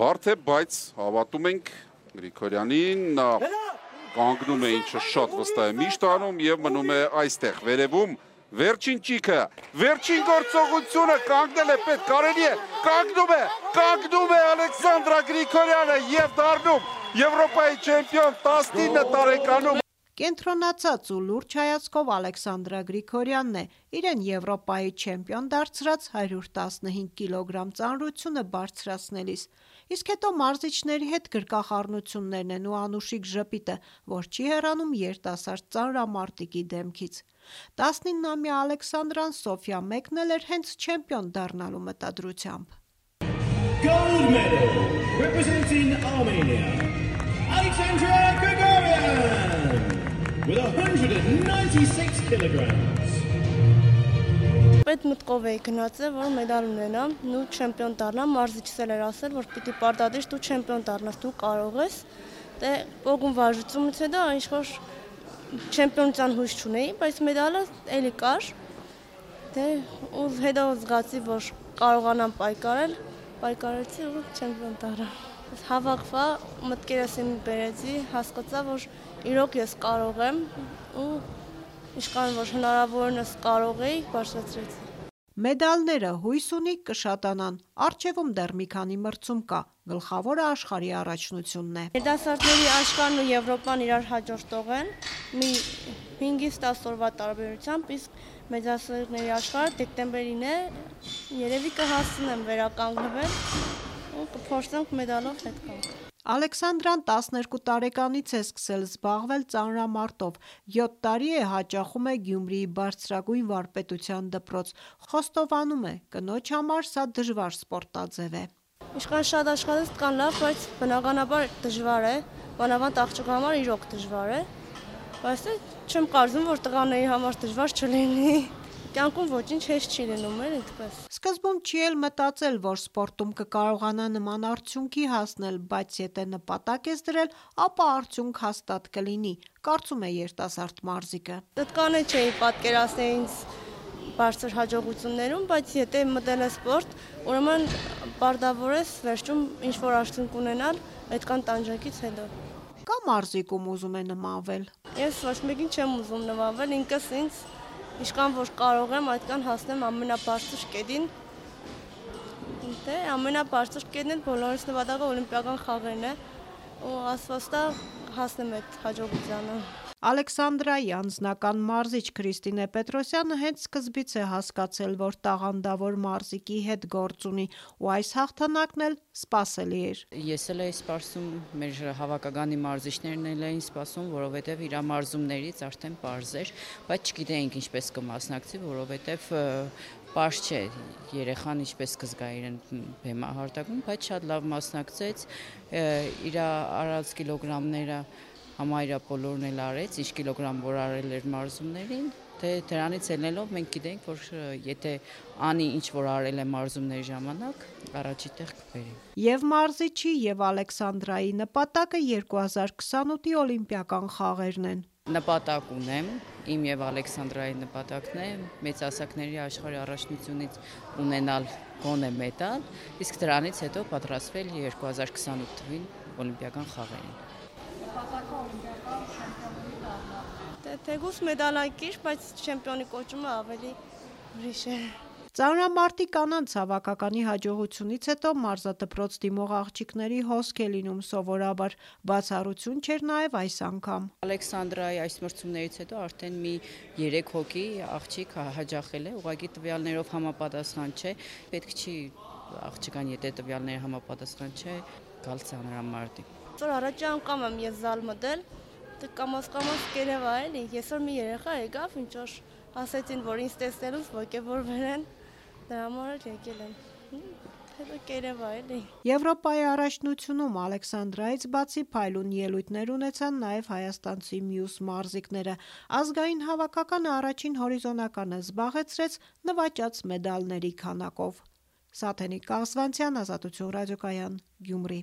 Բարդ է, բայց հավատում ենք Գրիգորյանին, նա կանգնում է ինչը շատ վստահ է միշտ անում եւ մնում է այստեղ վերևում Վերջին ճիքը, վերջին գործողությունը կանգնել է պետ կարելի է, կանգնում է, կանգնում է Ալեքսանդրա Գրիգորյանը եւ դառնում Եվրոպայի չեմպիոն 19 տարեկանում Կենտրոնացած ու լուրջ հայացքով Ալեքսանդրա Գրիգորյանն է իրեն Եվրոպայի չեմպիոն դարձրած 115 կիլոգրամ ծանրությունը բարձրացնելիս։ Իսկ հետո մարզիչների հետ գրկախառնություններն են ու անուշիկ ժպիտը, որ չի հեռանում երիտասարդ ծանրամարտիկի դեմքից։ 19-ամյա Ալեքսանդրան Սոֆիա մեկնել էր հենց չեմպիոն դառնալու մտադրությամբ։ Gold medal representing Armenia, Alexandra Grigorian! With 196 kilograms. Պետ մտկով էի գնացել, որ մեդալ ունենամ, նու չեմպիոն դառնամ, մարզիչս էլ էր ասել, որ պիտի պարտադիր դու չեմպիոն դառնաս, դու կարող ես։ Դե ողում վարժությունից հետո ինչ որ չեմպիոնության հույս չունեի, բայց մեդալը էլի կար։ Դե ու հետո զգացի, որ կարողանամ պայքարել, պայքարեցի ու չեմպիոն դառա։ Հավաքվա, մտքերս իմ բերեցի, հասկացա, որ իրոք ես կարող եմ ու ինչքան որ հնարավորինս կարող էի, բարձրացրեցի։ Մեդալները հույս ունի կշատանան։ Արջևում դեռ մի քանի մրցում կա։ Գլխավորը աշխարհի առաջնությունն է։ Երիտասարդների աշխարհն ու Եվրոպան իրար հաջորդող են։ Մի 5-ից 10 օրվա տարբերությամբ, իսկ մեծասերների աշխարհը դեկտեմբերին է։ Երևի կհասցնեմ վերականգնվել ու կփորձենք մեդալով հետ գալ։ Ալեքսանդրան 12 տարեկանից է սկսել զբաղվել ծանրամարտով, 7 տարի է հաճախում է Գյումրիի բարձրագույն վարպետության դպրոց, խոստովանում է, կնոջ համար սա դժվար սպորտաձև է։ Ինչքան շատ աշխատես կան լավ, բայց բնականաբար դժվար է, բանավանդ աղջկա համար իրոք դժվար է, բայց չեմ կարծում, որ տղաների համար դժվար չլինի։ Կյանքում ոչինչ հեշտ չի լինում, էլ այդպես։ Սկզբում չի էլ մտածել, որ սպորտում կկարողանա նման արդյունքի հասնել, բայց եթե նպատակ ես դրել, ապա արդյունք հաստատ կլինի, կարծում է երիտասարդ մարզիկը։ Դտկանը չէի պատկերացնել ինձ բարձր հաջողություններում, բայց եթե մտել ես սպորտ, ուրեմն բարդավոր ես վերջում ինչ որ արդյունք ունենալ այդքան տանջանքից հետո։ Կա մարզիկում ուզում է նմանվել։ Ես ոչ մեկին չեմ ուզում նմանվել, ինքս ինձ Ինչքան որ կարող եմ, այդքան հասնեմ ամենաբարձր կետին։ Դե ամենաբարձր կետն էլ բոլորիս նվադակը օլիմպիական խաղերն է ու ասվածտա հասնեմ այդ հաջողությանը։ Ալեքսանդրայի անձնական մարզիչ Քրիստինե Պետրոսյանը հենց սկզբից է հասկացել, որ տաղանդավոր մարզիկի հետ գործ ունի ու այս հաղթանակն էլ սпасելի էր։ Ես էլ էի սպասում, մեր հավաքականի մարզիչներն էլ էին սպասում, որովհետև իր մարզումներից արդեն པարզ էր, բայց չգիտեինք ինչպես կմասնակցի, որովհետև պարզ չէ երեխան ինչպես կզգա իրեն բեմահարտակում, բայց շատ լավ մասնակցեց իր արած կիլոգրամները համարյա բոլորն էլ արեց, ինչ կիլոգրամ որ արել էր մարզումներին, թե դրանից ելնելով մենք գիտենք, որ եթե անի ինչ որ արել է մարզումների ժամանակ, առաջի տեղ կբերի։ Եվ մարզիչի եւ Ալեքսանդրայի նպատակը 2028-ի օլիմպիական խաղերն են։ Նպատակ ունեմ, իմ եւ Ալեքսանդրայի նպատակն է մեծասակների աշխարհի առաջնությունից ունենալ գոնե մեդալ, իսկ դրանից հետո պատրաստվել 2028 թվին օլիմպիական խաղերին նպատակը օլիմպիական չեմպիոնի դառնալ։ Դե թեգուս մեդալակիր, բայց չեմպիոնի կոչումը ավելի ուրիշ է։ Ծանրամարտի կանանց հավաքականի հաջողությունից հետո մարզադպրոց դիմող աղջիկների հոսք է լինում սովորաբար, բացառություն չէր նաև այս անգամ։ Ալեքսանդրայի այս մրցումներից հետո արդեն մի 3 հոգի աղջիկ հաջախել է, ուղղակի տվյալներով համապատասխան չէ, պետք չի աղջկան եթե տվյալները համապատասխան չէ, գալ ծանրամարտի որ առաջի անգամ եմ ես զալ մտել, դե կամաս կամաս կերևա էլի, այսօր մի երեխա եկավ, ինչ որ ասեցին, որ ինձ տեսնելուց ոգևորվել են, դրա համար էլ եկել եմ հետո կերևա էլի։ Եվրոպայի առաջնությունում Ալեքսանդրայից բացի փայլուն ելույթներ ունեցան նաև հայաստանցի մյուս մարզիկները։ Ազգային հավաքականը առաջին հորիզոնականը զբաղեցրեց նվաճած մեդալների քանակով։ Սաթենիկ Կաղզվանցյան, Ազատություն ռադիոկայան, Գյումրի։